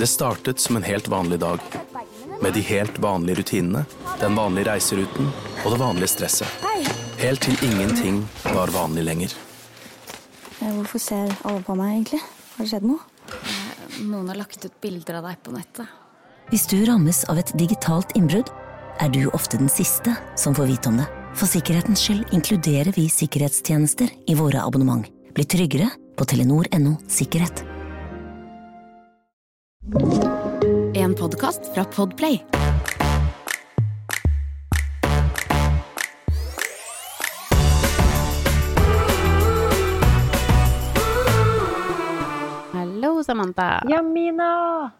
Det startet som en helt vanlig dag. Med de helt vanlige rutinene, den vanlige reiseruten og det vanlige stresset. Helt til ingenting var vanlig lenger. Eh, Hvorfor ser alle på meg, egentlig? Har det skjedd noe? Noen har lagt ut bilder av deg på nettet. Hvis du rammes av et digitalt innbrudd, er du ofte den siste som får vite om det. For sikkerhetens skyld inkluderer vi sikkerhetstjenester i våre abonnement. Bli tryggere på telenor.no sikkerhet. Podkast fra Podplay. Hallo, Samantha. Ja, Mina!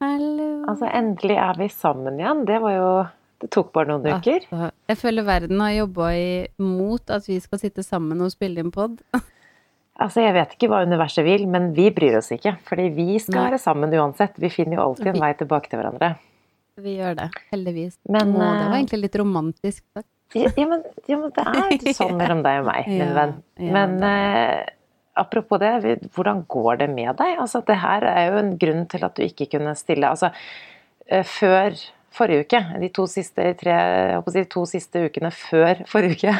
Hallo. Altså, endelig er vi sammen igjen. Det var jo Det tok bare noen uker. Altså, jeg føler verden har jobba imot at vi skal sitte sammen og spille inn pod. Altså, Jeg vet ikke hva universet vil, men vi bryr oss ikke. Fordi vi skal Nei. være sammen uansett. Vi finner jo alltid en vei tilbake til hverandre. Vi gjør det, heldigvis. Men, Å, det var eh, egentlig litt romantisk sagt. Ja, ja, men, ja, men det er ikke sånn mellom deg og meg, min venn. Men eh, apropos det, hvordan går det med deg? Altså, det her er jo en grunn til at du ikke kunne stille Altså, eh, før forrige uke, de to siste, tre, de to siste ukene før forrige uke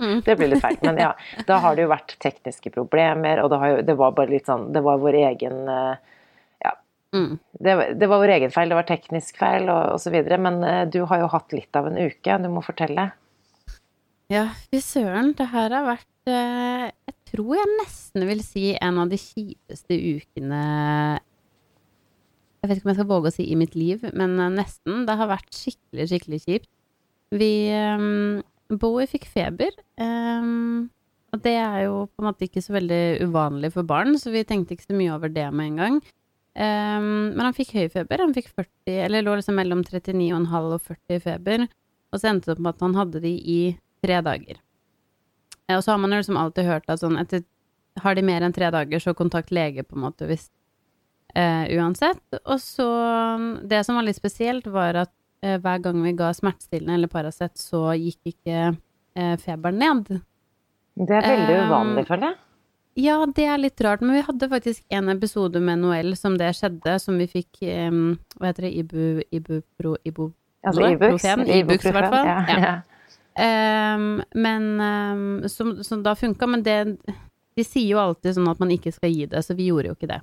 Mm. Det blir litt feil, men ja. Da har det jo vært tekniske problemer, og det, har jo, det var bare litt sånn Det var vår egen eh, Ja. Mm. Det, det var vår egen feil, det var teknisk feil og osv. Men eh, du har jo hatt litt av en uke, du må fortelle. Ja, fy søren, det her har vært eh, Jeg tror jeg nesten vil si en av de kjipeste ukene Jeg vet ikke om jeg skal våge å si i mitt liv, men nesten. Det har vært skikkelig, skikkelig kjipt. Vi Bowie fikk feber. Um, og det er jo på en måte ikke så veldig uvanlig for barn, så vi tenkte ikke så mye over det med en gang. Um, men han fikk høy feber. Han fikk 40, eller lå liksom mellom 39,5 og 40 i feber. Og så endte det opp med at han hadde de i tre dager. Eh, Og så har man jo liksom alltid hørt at sånn etter Har de mer enn tre dager, så kontakt lege, på en måte, hvis eh, Uansett. Og så Det som var litt spesielt, var at hver gang vi ga smertestillende eller Paracet, så gikk ikke eh, feberen ned. Det er veldig Um, uvanlig, føler jeg. Ja, det er litt rart, men vi hadde faktisk en episode med Noel som det skjedde, som vi fikk eh, Hva heter det? Ibu... Ibupro... Ibu... Altså Ibux. Ibux, i hvert fall. Ja, Ja. Ehm, men um, som, som da funka, men det De sier jo alltid sånn at man ikke skal gi det, så vi gjorde jo ikke det.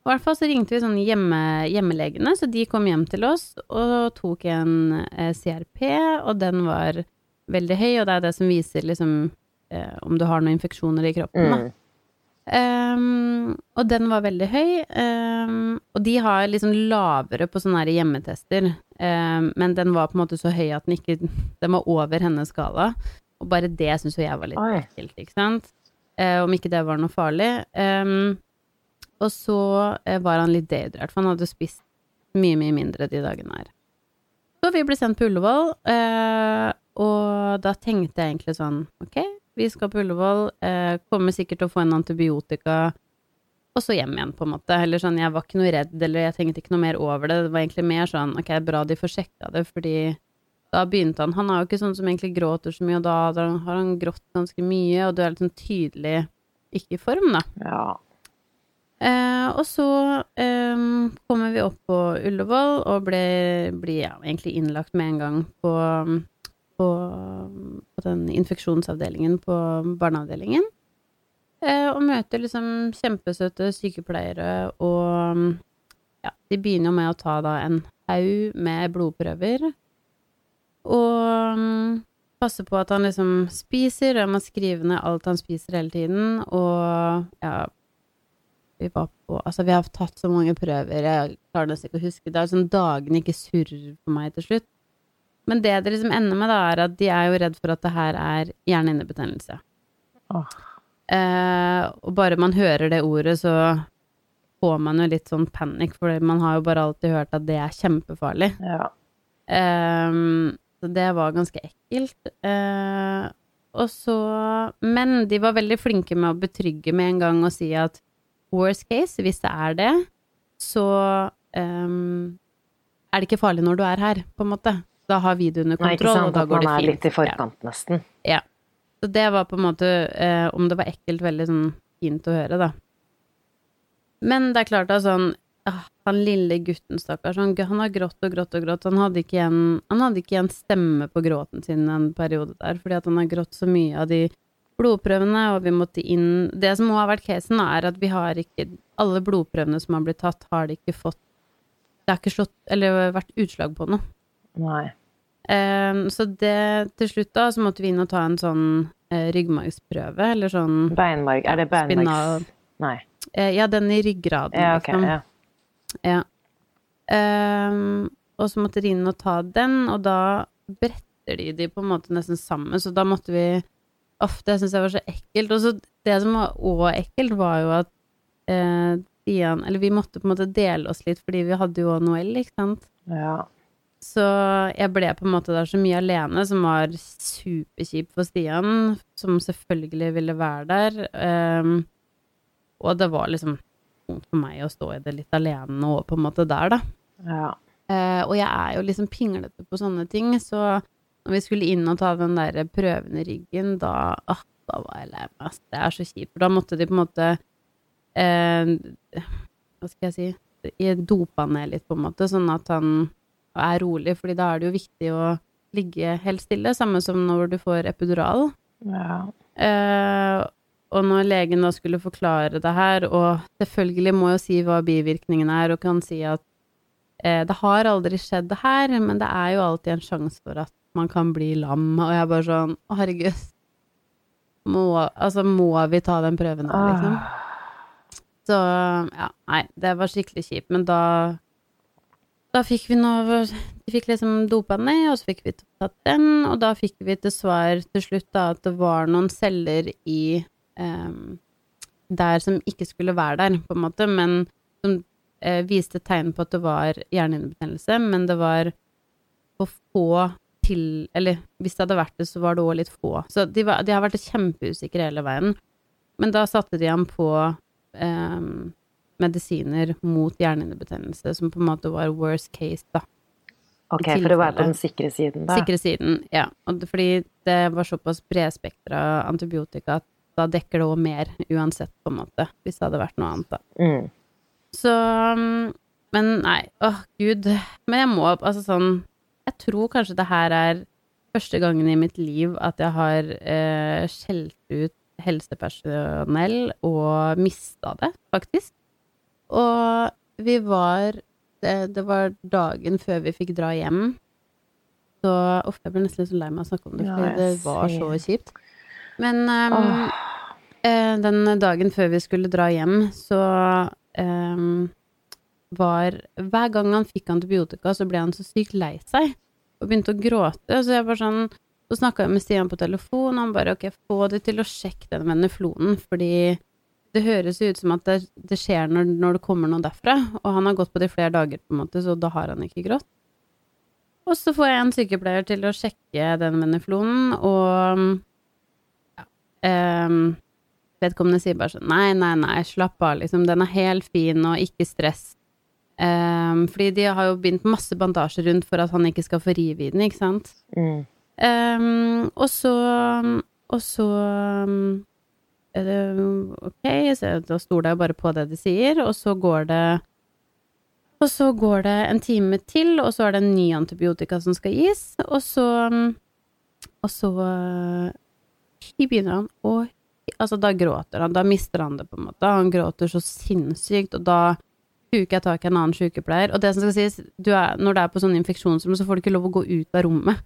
I hvert fall så ringte vi sånn hjemme, hjemmelegene, så de kom hjem til oss og tok en eh, CRP, og den var veldig høy, og det er det som viser liksom eh, om du har noen infeksjoner i kroppen, da. Mm. Ehm, og den var veldig høy, um, og de har liksom lavere på sånne her hjemmetester, um, men den var på en måte så høy at den ikke Den var over hennes skala, og bare det syns jo jeg var litt ekkelt, ikke sant? Eh, om ikke det var noe farlig. Ehm, og så eh, var han litt dehydrert, for han hadde spist mye, mye mindre de dagene her. Så vi ble sendt på Ullevål, eh, og da tenkte jeg egentlig sånn Ok, vi skal på Ullevål, eh, kommer sikkert til å få en antibiotika, og så hjem igjen, på en måte. Eller sånn, jeg var ikke noe redd, eller jeg tenkte ikke noe mer over det. Det var egentlig mer sånn ok, bra de får sjekka det, fordi da begynte han Han er jo ikke sånn som egentlig gråter så mye, og da har han grått ganske mye, og du er litt sånn tydelig ikke i form, da. Ja. Eh, og så eh, kommer vi opp på Ullevål og blir ja, egentlig innlagt med en gang på, på, på den infeksjonsavdelingen på barneavdelingen. Eh, og møter liksom kjempesøte sykepleiere, og ja, de begynner med å ta da en haug med blodprøver. Og mm, passe på at han liksom spiser, og man må skrive ned alt han spiser hele tiden, og ja, vi var på Altså, vi har tatt så mange prøver, jeg klarer nesten ikke å huske. Det er sånn dagene ikke surrer for meg til slutt. Men det det liksom ender med, da, er at de er jo redd for at det her er hjernehinnebetennelse. Oh. Eh, og bare man hører det ordet, så får man jo litt sånn panikk, for man har jo bare alltid hørt at det er kjempefarlig. ja. Eh, så det var ganske ekkelt. Eh, og så Men de var veldig flinke med å betrygge med en gang og si at worst case, hvis det er det, så um, er det ikke farlig når du er her, på en måte. Da har vi det under Nei, ikke sant. og da At går man er litt i forkant, nesten. Ja. Så det var på en måte, eh, om det var ekkelt, veldig sånn fint å høre, da. Men det er klart da, sånn ah, han lille gutten, stakkars, han, han har grått og grått og grått. Han hadde ikke igjen, han hadde ikke igjen stemme på gråten sin en periode der, fordi at han har grått så mye av de blodprøvene, og vi måtte inn Det som må ha vært casen, er at vi har ikke Alle blodprøvene som har blitt tatt, har det ikke fått Det har ikke slått Eller vært utslag på noe. Nei. Um, så det til slutt, da, så måtte vi inn og ta en sånn uh, ryggmargsprøve, eller sånn Beinmarg Er det beinmargs... Nei. uh, Ja, den i ryggraden, Ja, ok. liksom. Ja. Ja. Um, og så måtte de inn og ta den, og da bretter de de på en måte nesten sammen, så da måtte vi Ofte, jeg syns jeg var så ekkelt. Og så det som var òg ekkelt, var jo at eh, Stian Eller vi måtte på en måte dele oss litt, fordi vi hadde jo Noel, ikke sant. ja. Så jeg ble på en måte der så mye alene, som var superkjipt for Stian, som selvfølgelig ville være der. Eh, og det var liksom vondt for meg å stå i det litt alene og på en måte der, da. ja. Eh, og jeg er jo liksom pinglete på sånne ting, så når vi skulle inn og ta den der prøven i ryggen, da, ah, da var jeg lei meg. Det er så kjipt. For da måtte de på en måte eh, Hva skal jeg si Dope ned litt, på en måte, sånn at han er rolig, fordi da er det jo viktig å ligge helt stille, samme som når du får epidural. ja. Eh, og når legen da skulle forklare det her, og selvfølgelig må jo si hva bivirkningen er, og kan si at eh, det har aldri skjedd det her, men det er jo alltid en sjanse for at man kan bli lam, og jeg er bare sånn, å herregud, må, altså må vi ta den prøven her, liksom? Ah. Så ja, nei, det var skikkelig kjipt, men da da fikk vi noe De fikk liksom dopa ned, og så fikk vi tatt den, og da fikk vi til svar til slutt da at det var noen celler i em, der som ikke skulle være der, på en måte, men som eh, viste tegn på at det var hjernehinnebetennelse, men det var for få til Eller hvis det hadde vært det, så var det òg litt få. Så de, var, de har vært kjempeusikre hele veien. Men da satte de ham på em, medisiner mot hjernehinnebetennelse, som på en måte var worst case, da. Ok, for å være på den sikre siden, da. Sikre siden, ja. Og det, fordi det var såpass bredspektra antibiotika at da dekker det òg mer uansett, på en måte, hvis det hadde vært noe annet, da. Mm. Så mm, Men nei, åh gud. Men jeg må altså sånn tror kanskje det her er første gangen i mitt liv at jeg har eh, skjelt ut helsepersonell og mista det, faktisk. Og vi var det, det var dagen før vi fikk dra hjem. Så ofte jeg ble nesten litt lei meg av å snakke om det, Ja, for det var så kjipt. Men um, eh, den dagen før vi skulle dra hjem, så um, var Hver gang han fikk antibiotika, så ble han så sykt lei seg og begynte å gråte. Så jeg bare sånn Så snakka jeg med Stian på telefon, og han bare OK, få det til å sjekke den veneflonen, fordi det høres jo ut som at det, det skjer når, når det kommer noe derfra. Og han har gått på det i flere dager, på en måte, så da har han ikke grått. Og så får jeg en sykepleier til å sjekke den veneflonen, og ja, um, vedkommende sier bare sånn Nei, nei, nei, slapp av, liksom. Den er helt fin, og ikke stress. Em, fordi de har jo bindt masse bandasjer rundt for at han ikke skal få rive i den, ikke sant. Mm. Um, og så Og så um, det ok, så da stoler jeg bare på det de sier, og så går det Og så går det en time til, og så er det en ny antibiotika som skal gis, og så um, Og så i begynner han å Altså, da gråter han, da mister han det, på en måte. Han gråter så sinnssykt, og da huker jeg tak i en annen sykepleier. Og det som skal sies, du er, når det er på sånn infeksjonsrom, så får du ikke lov å gå ut av rommet.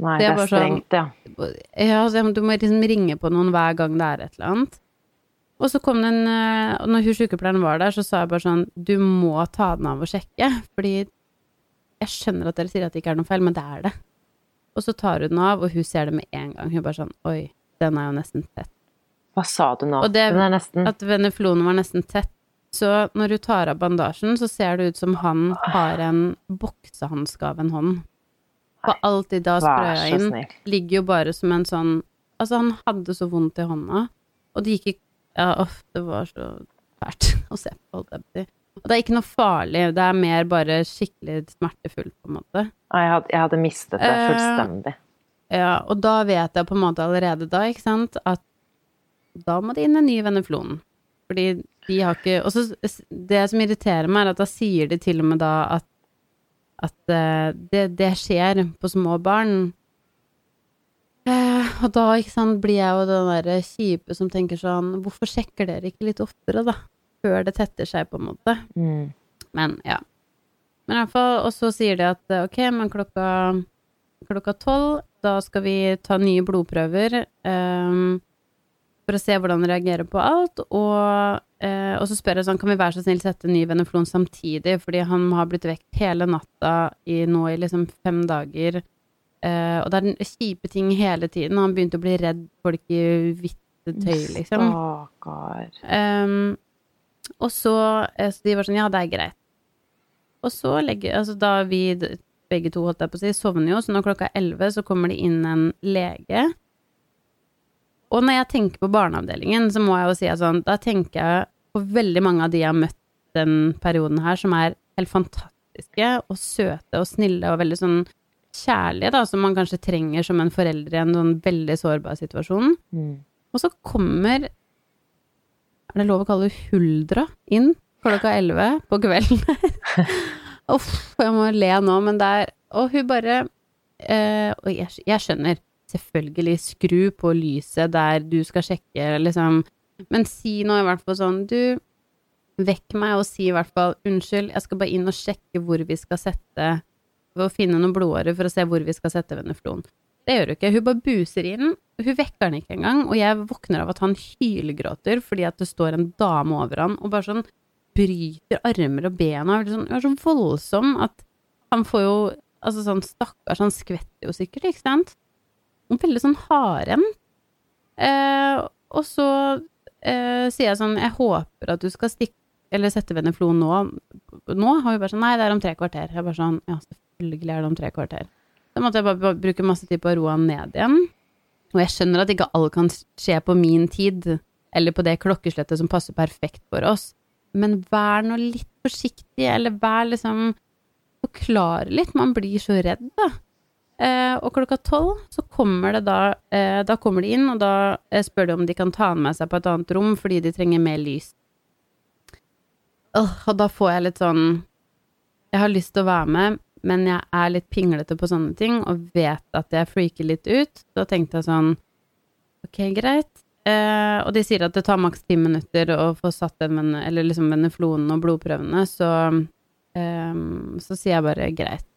Nei, Det det er strengt, bare sånn- strengt, ja. Ja, altså, du må liksom ringe på noen hver gang det er et eller annet. Og så kom den eh, Og når hun sykepleieren var der, så sa jeg bare sånn Du må ta den av og sjekke, fordi jeg skjønner at dere sier at det ikke er noe feil, men det er det. Og så tar hun den av, og hun ser det med en gang. Hun bare sånn Oi, den er jo nesten tett. Hva sa du nå? Og det- Den er nesten At veneflonen var nesten tett. Så når hun tar av bandasjen, så ser det ut som han har en boksehanske av en hånd. For alt de da sprøya inn, ligger jo bare som en sånn Altså, han hadde så vondt i hånda, og det gikk ikke Ja, uff, det var så fælt å se på, holdt jeg på å si. Og det er ikke noe farlig, det er mer bare skikkelig smertefullt, på en måte. Jeg hadde, jeg hadde mistet det Eh, fullstendig. Ja, og da vet jeg på en måte allerede da, ikke sant, at da må det inn en ny veneflon. Fordi de har ikke Og så det som irriterer meg, er at da sier de til og med da at at eh, det, det skjer på små barn. Eh, og da, ikke sant, blir jeg jo den derre kjipe som tenker sånn Hvorfor sjekker dere ikke litt oftere, da? Før det tetter seg, på en måte. Mm. Men ja. Men i hvert fall, og så sier de at eh, ok, men klokka klokka tolv, da skal vi ta nye blodprøver ehm, for å se hvordan han reagerer på alt, og, eh, og så spør jeg sånn, kan vi være så snill sette ny veneflon samtidig, fordi han har blitt vekt hele natta i nå i liksom fem dager, eh, og det er den kjipe ting hele tiden, han begynte å bli redd folk i hvitt tøy, liksom. Stakkar. Um, og så, eh, så de var sånn, ja, det er greit. Og så legger, altså da vi begge to, holdt jeg på å si, sovner jo, så når klokka er 11 så kommer det inn en lege. Og når jeg tenker på barneavdelingen, så må jeg jo si at sånn, da tenker jeg på veldig mange av de jeg har møtt den perioden her, som er helt fantastiske og søte og snille og veldig sånn kjærlige, da, som man kanskje trenger som en forelder i en sånn veldig sårbar situasjon. Mm. Og så kommer Er det lov å kalle det Huldra inn klokka 11 på kvelden? Uff, jeg må le nå, men det er Og hun bare eh, Og jeg, jeg skjønner, selvfølgelig, skru på lyset der du skal sjekke, liksom. Men si nå i hvert fall sånn Du, vekk meg og si i hvert fall unnskyld, jeg skal bare inn og sjekke hvor vi skal sette For å finne noen blodårer for å se hvor vi skal sette veneflon. Det gjør hun ikke. Hun bare buser inn. Hun vekker han ikke engang, og jeg våkner av at han hylgråter fordi at det står en dame over han og bare sånn bryter armer og ben og sånn, er så voldsom at han får jo Altså sånn stakkars, han skvetter jo sikkert, ikke sant? Veldig sånn haren. Eh, og så eh, sier jeg sånn Jeg håper at du skal stikke Eller sette veneflon nå. Nå har vi bare sånn Nei, det er om tre kvarter. Jeg bare sånn Ja, selvfølgelig er det om tre kvarter. Da måtte jeg bare, bruke masse tid på å roe han ned igjen. Og jeg skjønner at ikke alt kan skje på min tid, eller på det klokkeslettet som passer perfekt for oss, men vær nå litt forsiktig, eller vær liksom Forklare litt. Man blir så redd, da. Eh, og klokka tolv så kommer det da eh, Da kommer de inn, og da eh, spør de om de kan ta han med seg på et annet rom fordi de trenger mer lys. Og da får jeg litt sånn Jeg har lyst til å være med, men jeg er litt pinglete på sånne ting og vet at jeg freaker litt ut. Da tenkte jeg sånn Ok, greit. Eh, og de sier at det tar maks ti minutter å få satt den vene, eller liksom veneflonen og blodprøvene, så, eh, så sier jeg bare greit.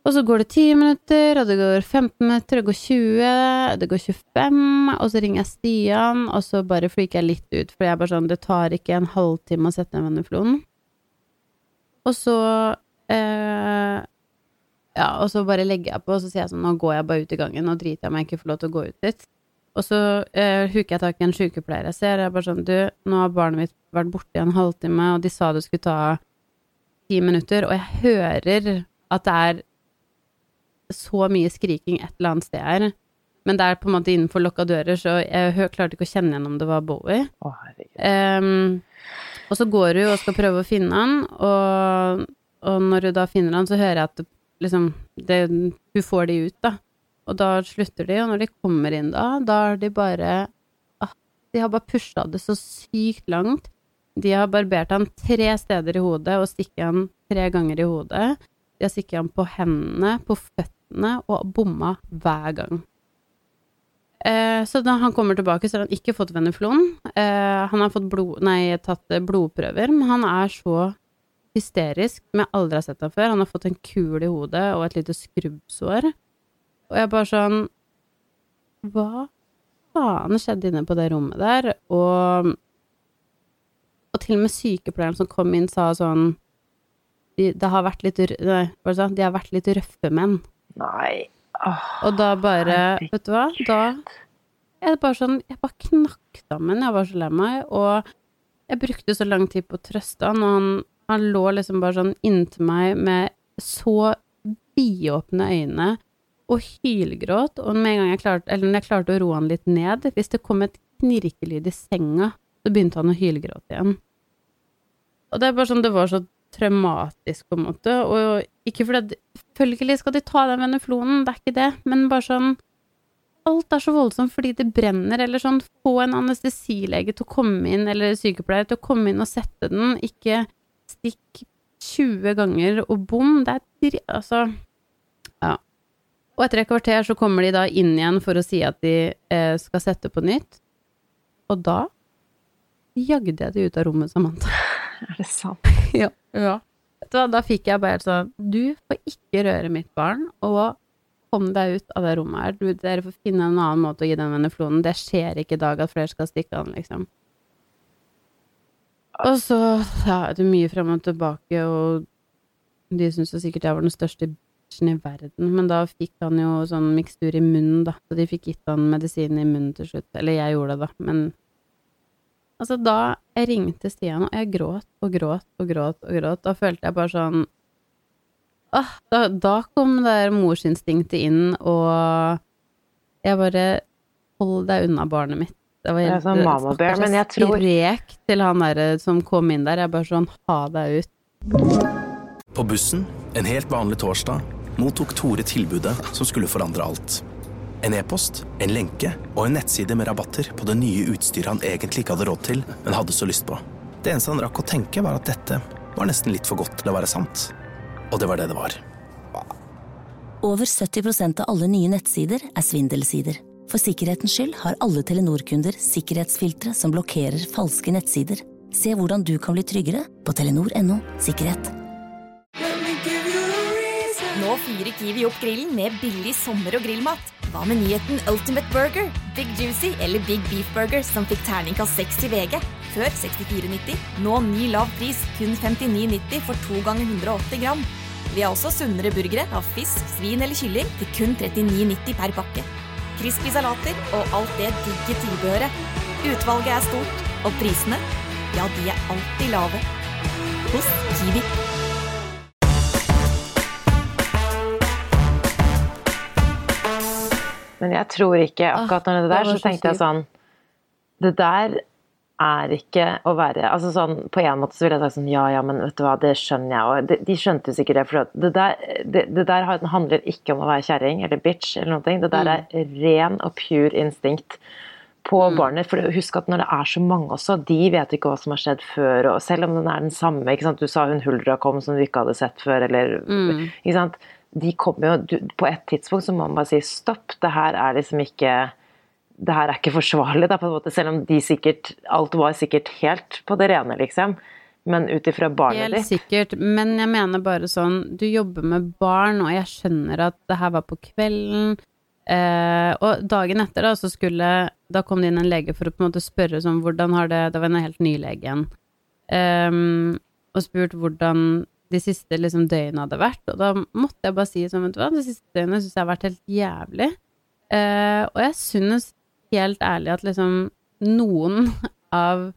Og så går det 10 minutter, og det går 15 minutter, det går 20, det går 25, og så ringer jeg Stian, og så bare freaker jeg litt ut, for jeg er bare sånn, det tar ikke en halvtime å sette en venneflon. Og så eh, Ja, og så bare legger jeg på, og så sier jeg sånn, nå går jeg bare ut i gangen, nå driter jeg om jeg ikke får lov til å gå ut dit. Og så eh, huker jeg tak i en sykepleier jeg ser, og jeg er bare sånn, du, nå har barnet mitt vært borte i en halvtime, og de sa det skulle ta ti minutter, og jeg hører at det er så mye skriking et eller annet sted her. Men det er på en måte innenfor lukka dører, så jeg klarte ikke å kjenne igjen om det var Bowie. Å. Ehm, og så går hun og skal prøve å finne han, og, og når hun da finner han, så hører jeg at det, liksom det, Hun får de ut, da. Og da slutter de, og når de kommer inn da, da er de bare ah, De har bare pusha det så sykt langt. De har barbert han tre steder i hodet og stikket han tre ganger i hodet. De har stikket han på hendene, på føttene, og bomma hver gang. Eh, så da han kommer tilbake, så har han ikke fått veneflon. Eh, han har fått blod, nei, tatt eh, blodprøver, men han er så hysterisk som jeg aldri har sett ham før. Han har fått en kul i hodet og et lite skrubbsår. Og jeg bare sånn Hva faen skjedde inne på det rommet der? Og, og til og med sykepleieren som kom inn, sa sånn de, det har vært litt, nei, de har vært litt røffe menn. Nei. Åh, Og da bare, herregud. vet du hva, da jeg bare sånn, jeg bare knakk sammen, jeg var så lei meg, og jeg brukte så lang tid på å trøste han, og han, han lå liksom bare sånn inntil meg med så vidåpne øyne og hylgråt, og med en gang jeg klarte, eller når jeg klarte å roe han litt ned, hvis det kom et knirkelyd i senga, så begynte han å hylgråte igjen. Og det er bare sånn, det var så traumatisk på en måte, og ikke fordi Selvfølgelig skal de ta den veneflonen, det er ikke det, men bare sånn alt er så voldsomt fordi det brenner, eller sånn få en anestesilege til å komme inn, eller sykepleier til å komme inn og sette den, ikke stikk 20 ganger og bom. Det er dri... Altså Ja. Og etter et kvarter så kommer de da inn igjen for å si at de eh, skal sette på nytt, og da jagde jeg det ut av rommet, Samantha. Er det sant? ja. ja. Vet du hva, da fikk jeg bare sånn Du får ikke røre mitt barn, og kom deg ut av det rommet her. Du, dere får finne en annen måte å gi den veneflonen. Det skjer ikke i dag at flere skal stikke an, liksom. Og så ja, det mye frem og tilbake, og de syntes sikkert jeg var den største bitchen i verden, men da fikk han jo sånn mikstur i munnen, da, så de fikk gitt han medisin i munnen til slutt. Eller jeg gjorde det, da, men Altså, da jeg ringte Stian, og jeg gråt og gråt og gråt og gråt, da følte jeg bare sånn ah, da, da kom det der morsinstinktet inn, og jeg bare Hold deg unna barnet mitt. Det var Det er sånn men jeg tror- Skrek til han derre som kom inn der. Jeg bare sånn Ha deg ut. På bussen, en helt vanlig torsdag, mottok Tore tilbudet som skulle forandre alt. En e-post, en lenke og en nettside med rabatter på det nye utstyret han egentlig ikke hadde råd til, men hadde så lyst på. Det eneste han rakk å tenke, var at dette var nesten litt for godt til å være sant. Og det var det det var. Over 70% av alle nye nettsider er svindelsider. For sikkerhetens skyld har alle Telenor-kunder sikkerhetsfiltre som blokkerer falske nettsider. Se hvordan du kan bli tryggere på telenor.no sikkerhet. Nå fyrer Kiwi opp grillen med billig sommer- og grillmat. Hva med nyheten Ultimate Burger, Big Juicy eller Big Beef Burger som fikk terningkast 6 til VG? Før 64,90. Nå ny lav pris, kun 59,90 for to ganger 180 gram. Vi har også sunnere burgere av fisk, svin eller kylling til kun 39,90 per pakke. Crispy salater og alt det digge tilbehøret. Utvalget er stort, og prisene, ja, de er alltid lave. Hos Kiwi. Men jeg tror ikke akkurat når det der, så tenkte jeg sånn Det der er ikke å være Altså sånn, på en måte så ville jeg sagt sånn Ja, ja, men vet du hva, det skjønner jeg. Og de, de skjønte jo sikkert det, for det der, det, det der handler ikke om å være kjerring eller bitch eller noe. Det der er ren og pure instinkt på barnet. For husk at når det er så mange også, de vet ikke hva som har skjedd før. Og selv om den er den samme, ikke sant. Du sa hun Huldra kom som du ikke hadde sett før, eller Ikke sant. De kommer jo På et tidspunkt så må man bare si stopp, det her er liksom ikke det her er ikke forsvarlig, da, på en måte, selv om de sikkert Alt var sikkert helt på det rene, liksom. Men ut ifra barnet Helt ditt sikkert, men jeg mener bare sånn, du jobber med barn, og jeg skjønner at det her var på kvelden, eh, og dagen etter da, så skulle, da kom det inn en lege for å på en måte spørre sånn, hvordan har det, det var en helt ny lege igjen, Um, og spurt hvordan de siste liksom døgnene hadde vært, og da måtte jeg bare si sånn, vet du hva, de siste døgnene synes jeg har vært helt jævlig, Eh, og jeg synes helt ærlig at liksom noen av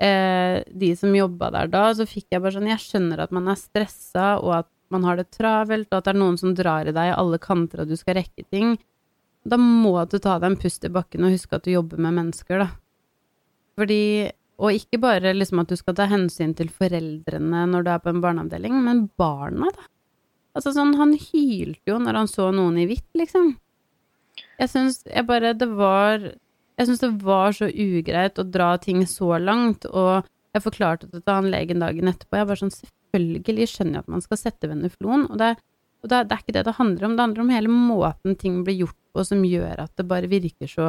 eh, de som jobba der da, så fikk jeg bare sånn Jeg skjønner at man er stressa, og at man har det travelt, og at det er noen som drar i deg i alle kanter, og du skal rekke ting. Da må du ta deg en pust i bakken og huske at du jobber med mennesker, da. Fordi Og ikke bare liksom at du skal ta hensyn til foreldrene når du er på en barneavdeling, men barna, da. Altså sånn, han hylte jo når han så noen i hvitt, liksom. Jeg syns jeg bare Det var Jeg syns det var så ugreit å dra ting så langt, og jeg forklarte det til han legen dagen etterpå. Jeg var sånn Selvfølgelig skjønner jeg at man skal sette veneflon, og, det, og det, det er ikke det det handler om. Det handler om hele måten ting blir gjort på som gjør at det bare virker så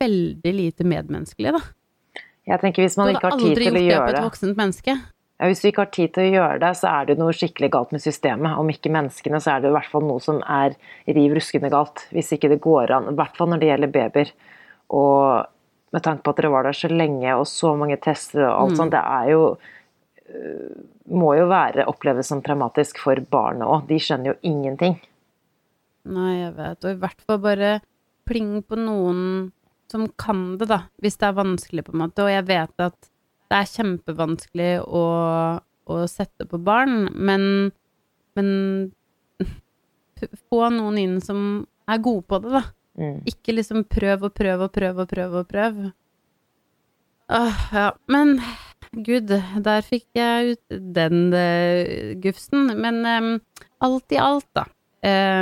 veldig lite medmenneskelig, da. Jeg tenker Hvis Du man ikke har tid aldri til å gjort det på et voksent menneske. ja, Hvis du ikke har tid til å gjøre det, så er det noe skikkelig galt med systemet. Om ikke menneskene, så er det i hvert fall noe som er riv ruskende galt. Hvis ikke det går an. I hvert fall når det gjelder babyer. Og med tanke på at dere var der så lenge, og så mange tester og alt Mm. sånt, det er jo øh, Må jo være oppleves som traumatisk for barnet òg. De skjønner jo ingenting. Nei, jeg vet, og i hvert fall bare pling på noen som kan det, da, hvis det er vanskelig, på en måte. Og jeg vet at det er kjempevanskelig å, å sette på barn, men, men få noen inn som er gode på det, da. Mm. Ikke liksom prøv og prøv og prøv og prøv og prøv. Åh, ja, men gud, der fikk jeg ut den uh, gufsen. Men um, alt i alt, da.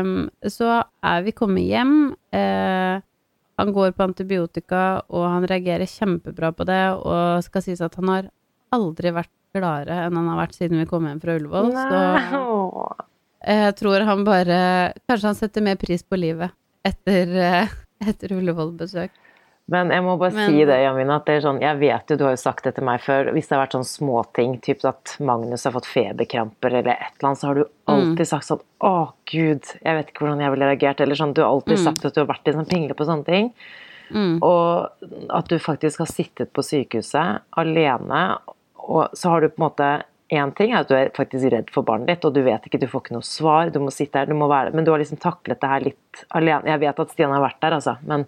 um, så er vi kommet hjem. Eh, han går på antibiotika, og han reagerer kjempebra på det, og skal sies at han har aldri vært gladere enn han har vært siden vi kom hjem fra Ullevål. Så jeg tror han bare Kanskje han setter mer pris på livet etter, eh, etter Ullevål-besøk. Men jeg må bare Men- si det, Jamina, at det sånn, jeg vet jo, du har jo sagt det til meg før, hvis det har vært sånn småting, typ at Magnus har fått feberkramper eller et eller annet, så har du alltid sagt sånn, å Gud, jeg vet ikke hvordan jeg ville reagert, eller sånn, du har alltid sagt at du har vært en sånn pingle på sånne ting. Mm. Og at du faktisk har sittet på sykehuset alene, og så har du på en måte Én ting er at du er faktisk redd for barnet ditt, og du vet ikke, du får ikke noe svar, du må sitte her, du må være Men du har liksom taklet det her litt alene. Jeg vet at Stian har vært der, altså, men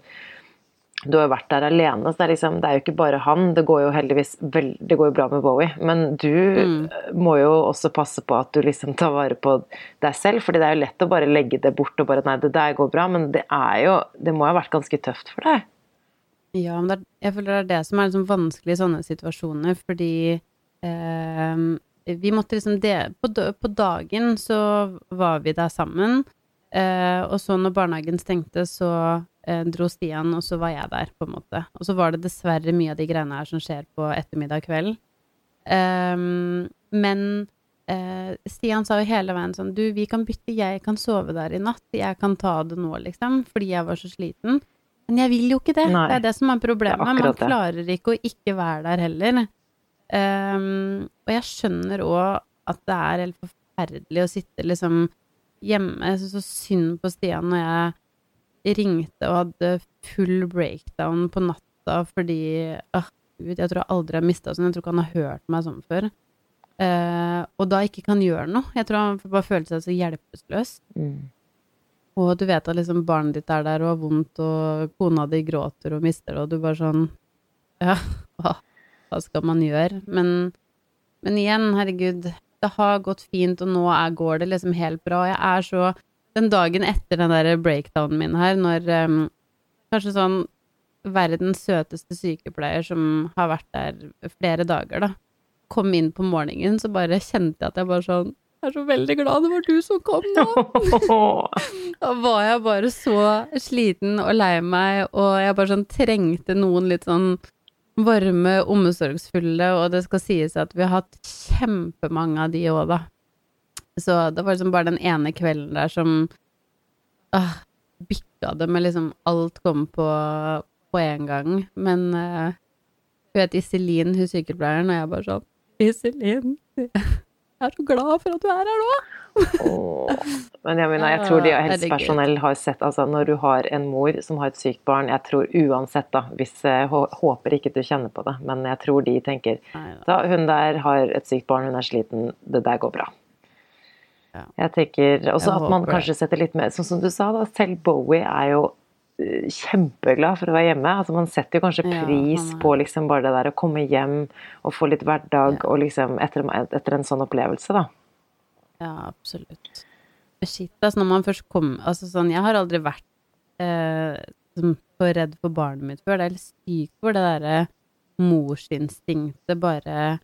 du har jo vært der alene, så det er, liksom, det er jo ikke bare han. Det går jo heldigvis vel, det går jo bra med Bowie, men du mm. må jo også passe på at du liksom tar vare på deg selv, fordi det er jo lett å bare legge det bort og bare Nei, det der går bra, men det er jo Det må jo ha vært ganske tøft for deg? Ja, men det er, jeg føler det er det som er liksom vanskelig i sånne situasjoner, fordi eh, vi måtte liksom det, på, på dagen så var vi der sammen, eh, og så når barnehagen stengte, så eh, dro Stian, og så var jeg der, på en måte. Og så var det dessverre mye av de greiene her som skjer på ettermiddag kveld. Um, men uh, Stian sa jo hele veien sånn Du, vi kan bytte, jeg kan sove der i natt. Jeg kan ta det nå, liksom, fordi jeg var så sliten. Men jeg vil jo ikke det. Nei. Det er det som er problemet. Er Man klarer ikke å ikke være der heller. Um, og jeg skjønner òg at det er helt forferdelig å sitte liksom hjemme. Jeg syns så synd på Stian når jeg ringte og hadde full breakdown på natta fordi åh, Gud, jeg tror jeg aldri har mista sånn. Jeg tror ikke han har hørt meg sånn før. Eh, og da ikke kan gjøre noe. Jeg tror han bare føler seg så hjelpeløs. Mm. Og du vet at liksom barnet ditt er der og har vondt, og kona di gråter og mister det, og du bare sånn Ja, hva, hva skal man gjøre? Men, men igjen, herregud, det har gått fint, og nå er, går det liksom helt bra. Jeg er så Den dagen etter den der breakdownen min her, når um, kanskje sånn verdens søteste sykepleier som har vært der flere dager, da, kom inn på morgenen, så bare kjente jeg at jeg bare sånn Jeg er så veldig glad det var du som kom nå. Da var jeg bare så sliten og lei meg, og jeg bare sånn trengte noen litt sånn varme, omsorgsfulle, og det skal sies at vi har hatt kjempemange av de òg, da. Så det var liksom bare den ene kvelden der som ah, bikka det med liksom alt kom på på en gang. Men uh, hun het Iselin, hun sykepleieren, og jeg bare sånn Iselin, jeg er så glad for at du er her nå! oh, Men jeg, mener, jeg tror de av helsepersonell har sett altså Når du har en mor som har et sykt barn, jeg tror uansett, da hvis Jeg håper ikke du kjenner på det, men jeg tror de tenker da, Hun der har et sykt barn, hun er sliten, det der går bra. Jeg tenker også at man kanskje setter litt mer Sånn som du sa, da. Selv Bowie er jo eh, kjempeglad for å være hjemme. Altså Man setter jo kanskje pris på liksom bare det der å komme hjem og få litt hverdag og liksom etter, etter en sånn opplevelse, da. Ja, absolutt. Shit, altså, når man først kom Altså sånn, jeg har aldri vært eh, så redd for barnet mitt før. Det er litt sykt hvor det derre morsinstinktet bare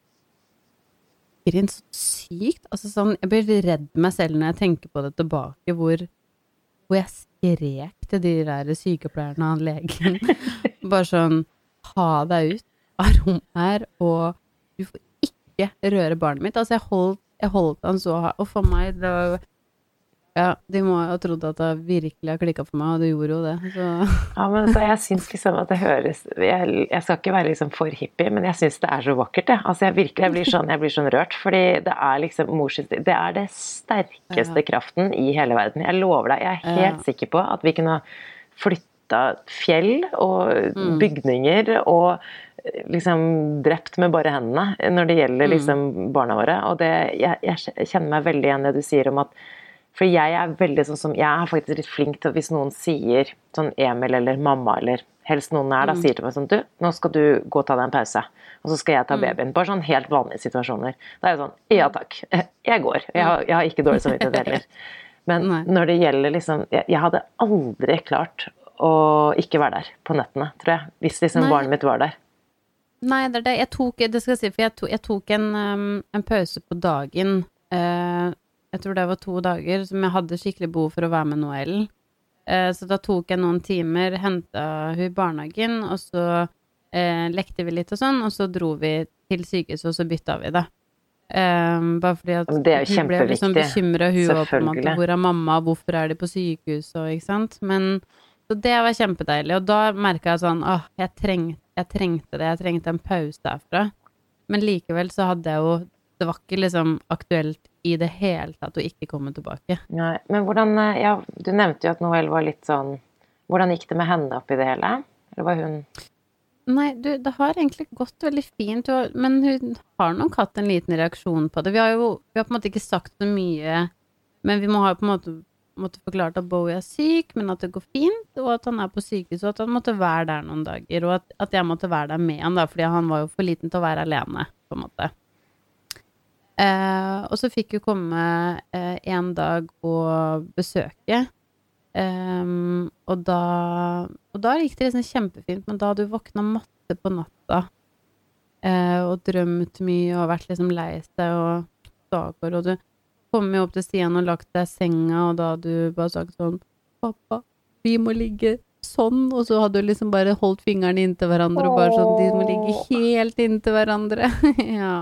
virker inn så sykt. Altså sånn, jeg blir redd meg selv når jeg tenker på det tilbake, hvor, hvor jeg skrek til de der sykepleierne og legen. Bare sånn Ha deg ut av rommet her, og du får ikke røre barnet mitt. Altså, jeg holdt, jeg holdt han så hardt. Og for meg, det var Ja, de må ha trodd at det virkelig har klikka for meg, og det gjorde jo det. Så Ja, men så jeg syns liksom at det høres jeg, jeg skal ikke være liksom for hippie, men jeg syns det er så vakkert, jeg. Altså jeg virkelig jeg blir sånn, jeg blir sånn rørt. Fordi det er liksom morsinstinkt Det er det sterkeste kraften i hele verden. Jeg lover deg. Jeg er helt Ja. sikker på at vi kunne flytta fjell og bygninger og liksom drept med bare hendene når det gjelder liksom barna våre. Og det, jeg, jeg kjenner meg veldig igjen i det du sier om at for jeg er veldig sånn som Jeg er faktisk litt flink til hvis noen sier sånn Emil eller mamma eller helst noen er da, sier til meg sånn Du, nå skal du gå og ta deg en pause. Og så skal jeg ta babyen. Bare sånn helt vanlige situasjoner. Da er jeg sånn Ja takk. Jeg går. Jeg har, jeg har ikke dårlig samvittighet heller. Men når det gjelder liksom jeg, jeg hadde aldri klart å ikke være der på nettene, tror jeg. Hvis liksom Nei. barnet mitt var der. Nei, det er det. Jeg tok, det skal jeg si, for jeg tok, jeg tok en, um, en pause på dagen. eh, Jeg tror det var to dager som jeg hadde skikkelig behov for å være med Noel. Eh, så da tok jeg noen timer, henta hun i barnehagen, og så eh, lekte vi litt og sånn, og så dro vi til sykehuset, og så bytta vi, det. Eh, bare fordi at det hun ble liksom bekymra, hun òg, på en måte. Hvor er mamma, hvorfor er de på sykehuset, og ikke sant. Men så det var kjempedeilig, og da merka jeg sånn åh, jeg, treng, jeg trengte det, jeg trengte en pause derfra. Men likevel så hadde jeg jo Det var ikke liksom aktuelt i det hele tatt å ikke komme tilbake. Nei, men hvordan eh, Ja, du nevnte jo at Noel var litt sånn Hvordan gikk det med henne oppi det hele? Eller var hun Nei, du, det har egentlig gått veldig fint, men hun har nok hatt en liten reaksjon på det. Vi har jo vi har på en måte ikke sagt så mye, men vi må ha på en måte måtte forklart at Bowie er syk, men at det går fint, og at han er på sykehus, og at han måtte være der noen dager, og at, at jeg måtte være der med han, da, fordi han var jo for liten til å være alene, på en måte. Eh, og så fikk hun komme eh, en dag og besøke, Um, og da Og da gikk det liksom kjempefint, men da hadde hun våkna matte på natta eh, og drømt mye og vært liksom lei seg og stakkar, og du kom jo opp til Stian og lagt deg i senga, og da hadde du bare sagt sånn Pappa, vi må ligge sånn, og så hadde du liksom bare holdt fingrene inntil hverandre og bare sånn De må ligge helt inntil hverandre. ja.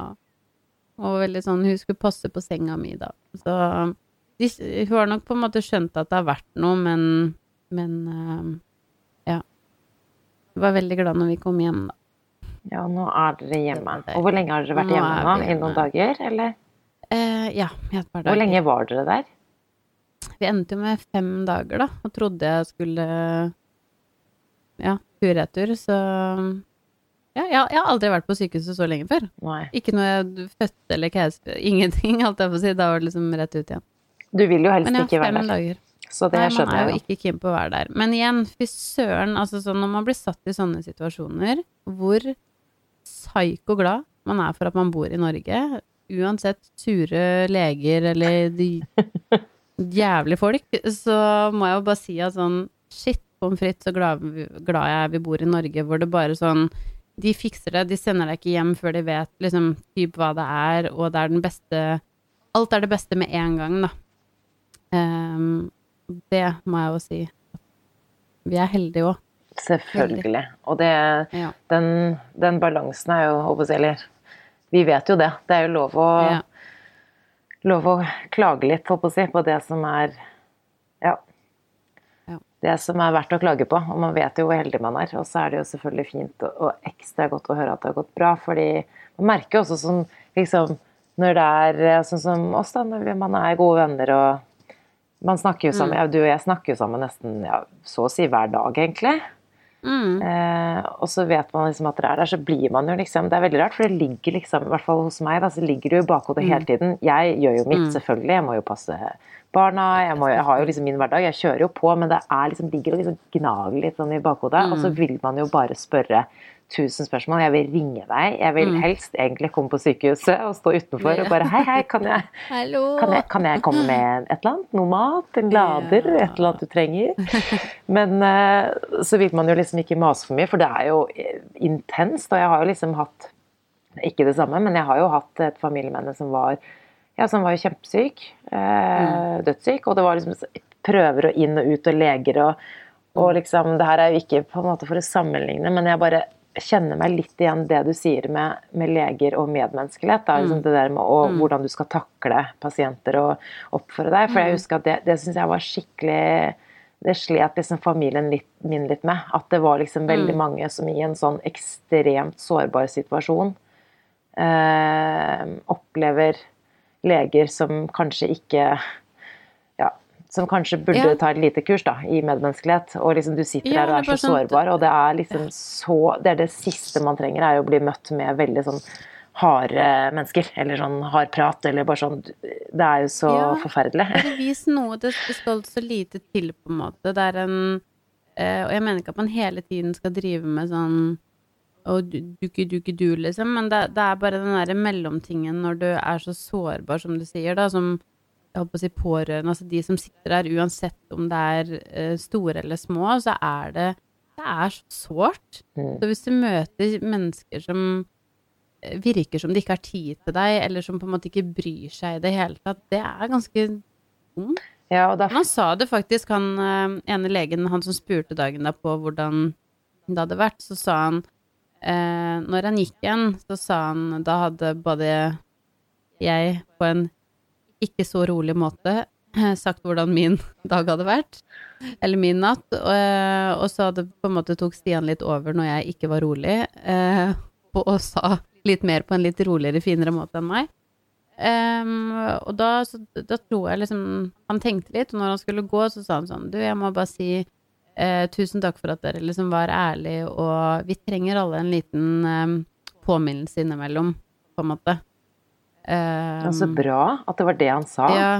Og veldig sånn Hun skulle passe på senga mi, da. Så de, hun har nok på en måte skjønt at det har vært noe, men, men uh, ja. Hun var veldig glad når vi kom hjem, da. Ja, nå er dere hjemme. Og hvor lenge har dere vært Nå hjemme nå? I noen dager, eller? Uh, ja, i et par dager. Hvor lenge var dere der? Vi endte jo med fem dager, da, og trodde jeg skulle ja, tur-retur, så ja, jeg, jeg har aldri vært på sykehuset så lenge før. Nei. Ikke noe jeg fødte eller keiser, ingenting, alt jeg får si. Da var det liksom rett ut igjen. Du vil jo helst ikke være der. dager. Så det Nei, man skjønner er jeg jo jo. ikke keen på å være der. Men igjen, fy søren, altså sånn når man blir satt i sånne situasjoner, hvor psyko glad man er for at man bor i Norge, uansett sure leger eller de jævlige folk, så må jeg jo bare si at sånn shit pommes frites, så glad, glad jeg er vi bor i Norge, hvor det bare sånn de fikser det, de sender deg ikke hjem før de vet liksom typ hva det er, og det er den beste Alt er det beste med en gang, da. Um, det må jeg jo si. Vi er heldige òg. Selvfølgelig. Og det, Ja. den, den balansen er jo Eller vi vet jo det. Det er jo lov å, Ja. lov å klage litt, håper jeg, på det som er. Det som er verdt å klage på. Og man vet jo hvor heldig man er. Og så er det jo selvfølgelig fint og, ekstra godt å høre at det har gått bra, fordi man merker jo også sånn liksom Når det er eh, sånn som oss, da, når man er gode venner og man snakker jo sammen, ja, Du og jeg snakker jo sammen nesten ja, så å si hver dag, egentlig. Mm. Eh, og så vet man liksom at dere er der, så blir man jo liksom Det er veldig rart, for det ligger liksom, i hvert fall hos meg, da, så ligger det jo i bakhodet hele tiden. Jeg gjør jo mitt, selvfølgelig. Jeg må jo passe barna, jeg, må, jeg har jo liksom min hverdag. Jeg kjører jo på, men det er liksom, ligger og liksom gnager litt sånn i bakhodet. Og så vil man jo bare spørre tusen spørsmål. Jeg vil ringe deg. Jeg vil helst egentlig komme på sykehuset og stå utenfor og bare Hei, hei, kan jeg kan jeg, kan jeg komme med et eller annet? Noe mat? En lader? Et eller annet du trenger? Men eh, så vil man jo liksom ikke mase for mye, for det er jo eh, intenst. Og jeg har jo liksom hatt Ikke det samme, men jeg har jo hatt et familiemedlem som var ja, som var jo kjempesyk. Eh, dødssyk. Og det var liksom prøver og inn og ut og leger og, og liksom Det her er jo ikke på en måte for å sammenligne, men jeg bare kjenner meg litt igjen det du sier med, med leger og medmenneskelighet. Da, liksom det der med å, hvordan du skal takle pasienter og oppføre deg. For jeg husker at det, det syns jeg var skikkelig Det slet liksom familien litt, min litt med. At det var liksom veldig mange som i en sånn ekstremt sårbar situasjon eh, opplever leger som kanskje ikke ja, som kanskje burde Ja. ta et lite kurs da, i medmenneskelighet. Og liksom du sitter Ja, der og er så sånn- sårbar, og det er liksom så Det er det siste man trenger, er å bli møtt med veldig sånn harde mennesker. Eller sånn hard prat, eller bare sånn Det er jo så Ja. forferdelig. Det vis noe. Det det skal så lite til, på en måte. Det er en eh, Og jeg mener ikke at man hele tiden skal drive med sånn og duki-duki-du, liksom, men det, det er bare den derre mellomtingen når du er så sårbar, som du sier, da, som jeg holdt på å si pårørende, altså de som sitter der, uansett om det er uh, store eller små, så er det Det er så sårt. Mm. Så hvis du møter mennesker som virker som de ikke har tid til deg, eller som på en måte ikke bryr seg i det hele tatt, det er ganske vondt. Ja, derfor... han sa det faktisk, han eh, ene legen, han som spurte dagen derpå hvordan det hadde vært, så sa han eh, Når han gikk igjen, så sa han da hadde både jeg på en ikke så rolig måte sagt hvordan min dag hadde vært, eller min natt, og, eh, og så hadde på en måte tok Stian litt over når jeg ikke var rolig, eh, og, og sa litt mer på en litt roligere, finere måte enn meg. Um, og da, så, da tror jeg liksom Han tenkte litt, og når han skulle gå, så sa han sånn Du, jeg må bare si eh, tusen takk for at dere liksom var ærlige, og vi trenger alle en liten em, påminnelse innimellom, på en måte. Ehm, ja, Så bra at det var det han sa. ja,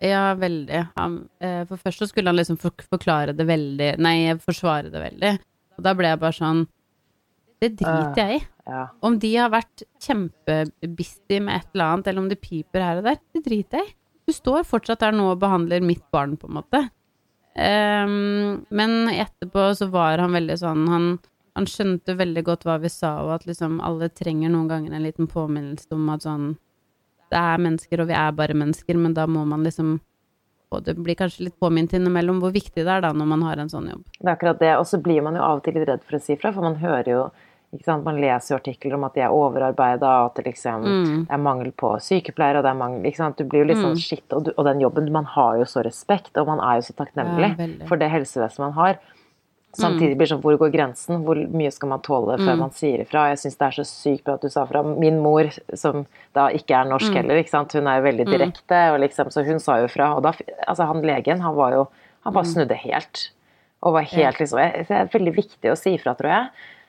ja, veldig. Han, eh, for først så skulle han liksom forklare det veldig Nei, forsvare det veldig. Og da ble jeg bare sånn Det driter jeg i. Ja. Om de har vært kjempebusy med et eller annet, eller om det piper her og der, det driter jeg i. Du står fortsatt der nå og behandler mitt barn, på en måte. Ehm, men etterpå så var han veldig sånn Han, han skjønte veldig godt hva vi sa, og at liksom alle trenger noen ganger en liten påminnelse om at sånn Det er mennesker, og vi er bare mennesker, men da må man liksom Og det blir kanskje litt påminnet innimellom hvor viktig det er da når man har en sånn jobb. Det er akkurat det. Og så blir man jo av og til litt redd for å si fra, for man hører jo? Man leser jo artikler om at de er overarbeida, og at det liksom Mm. det er mangel på sykepleiere, og det er mangel ikke sant? Du blir jo litt sånn Mm. shit, og, du, og den jobben Man har jo så respekt, og man er jo så takknemlig Ja, for det helsevesenet man har. Samtidig blir det sånn, hvor går grensen? Hvor mye skal man tåle før Mm. man sier ifra? Jeg syns det er så sykt bra at du sa fra. Min mor, som da ikke er norsk Mm. heller, hun er jo veldig direkte, og liksom, så hun sa jo fra. Og da, altså han legen, han var jo Han bare snudde helt. Og var helt Mm. Liksom Det er veldig viktig å si ifra, tror jeg.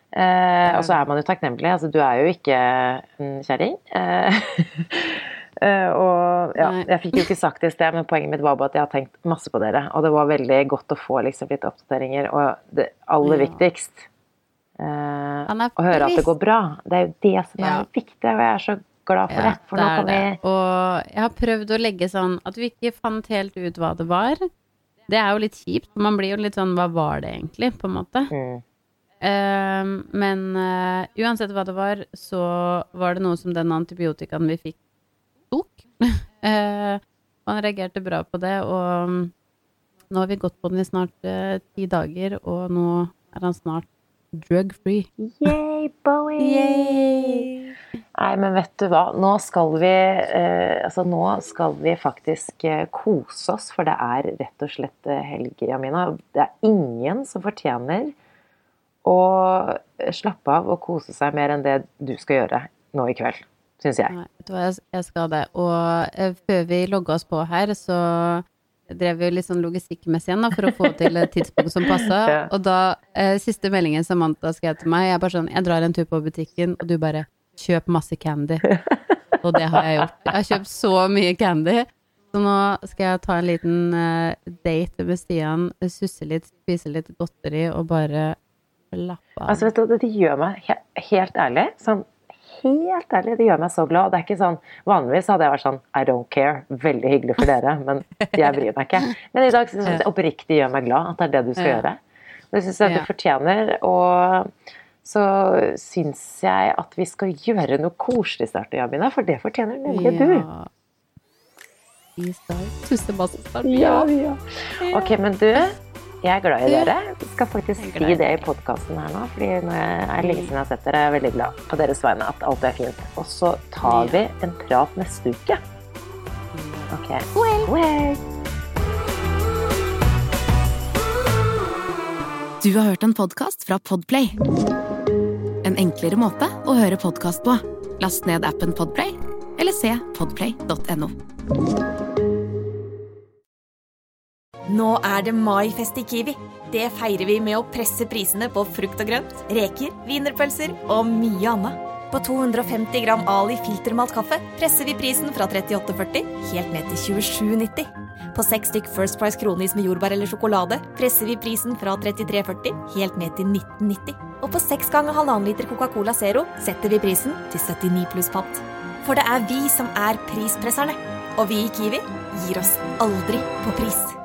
Eh, og så er man jo takknemlig. Altså, du er jo ikke en kjerring. Eh, eh, og ja, jeg fikk jo ikke sagt det i sted, men poenget mitt var bare at jeg har tenkt masse på dere. Og det var veldig godt å få liksom litt oppdateringer. Og det aller viktigst eh, Å høre at det går bra. Det er jo det som er Ja. viktig, og jeg er så glad for Ja, det. For det nå kan vi Og jeg har prøvd å legge sånn at vi ikke fant helt ut hva det var. Det er jo litt kjipt, for man blir jo litt sånn hva var det egentlig, på en måte. mm, Ehm, men uh, uansett hva det var, så var det noe som den antibiotikaen vi fikk, tok. uh, han reagerte bra på det, og um, nå har vi gått på den i snart eh, ti dager, og nå er han snart drug-free. Yay, Bowie! Nei, men vet du hva, nå skal vi Altså, nå skal vi faktisk kose oss, for det er rett og slett helg, Jamina. Det er ingen som fortjener å slappe av og kose seg mer enn det du skal gjøre nå i kveld, syns jeg. Nei, jeg skal det. Og eh, før vi logga oss på her, så drev vi litt sånn logistikkmessig igjen da, for å få til et tidspunkt som passa. Ja. Og da, eh, siste meldingen Samantha skrev til meg, jeg er bare sånn, jeg drar en tur på butikken, og du bare, kjøp masse candy. Og det har jeg gjort. Jeg har kjøpt så mye candy. Så nå skal jeg ta en liten eh, date med Stian, susse litt, spise litt godteri, og bare slappe av. Altså, vet du, det gjør meg he helt ærlig sånn Helt ærlig, det gjør meg så glad. Det er ikke sånn, Vanligvis hadde jeg vært sånn I don't care. Veldig hyggelig for dere, men jeg bryr meg ikke. Men i dag synes jeg det oppriktig gjør meg glad at det er det du skal Ja. gjøre. Det syns jeg Ja. du fortjener. Og så syns jeg at vi skal gjøre noe koselig snart, Jamina, for det fortjener nemlig du. Ja. Vi skal susse masse snart. Ja, ja. Ok, men du, jeg er glad i dere. Vi skal faktisk Jeg si det i podkasten her nå, fordi jeg er lenge siden jeg har sett dere. Jeg er veldig glad på deres vegne at alt er fint. Og så tar vi en prat neste uke. Ok. God helg! Du har hørt en podkast fra Podplay. En enklere måte å høre podkast på. Last ned appen Podplay, eller se podplay.no. Nå er det maifest i Kiwi. Det feirer vi med å presse prisene på frukt og grønt, reker, wienerpølser og mye annet. På 250 gram Ali filtermalt kaffe presser vi prisen fra 38,40 helt ned til 27,90. På seks stykk First Price kronis med jordbær eller sjokolade presser vi prisen fra 33,40 helt ned til 19,90. Og på seks ganger halvannen liter Coca-Cola Zero setter vi prisen til 79 pluss pant. For det er vi som er prispresserne. Og vi i Kiwi gir oss aldri på pris.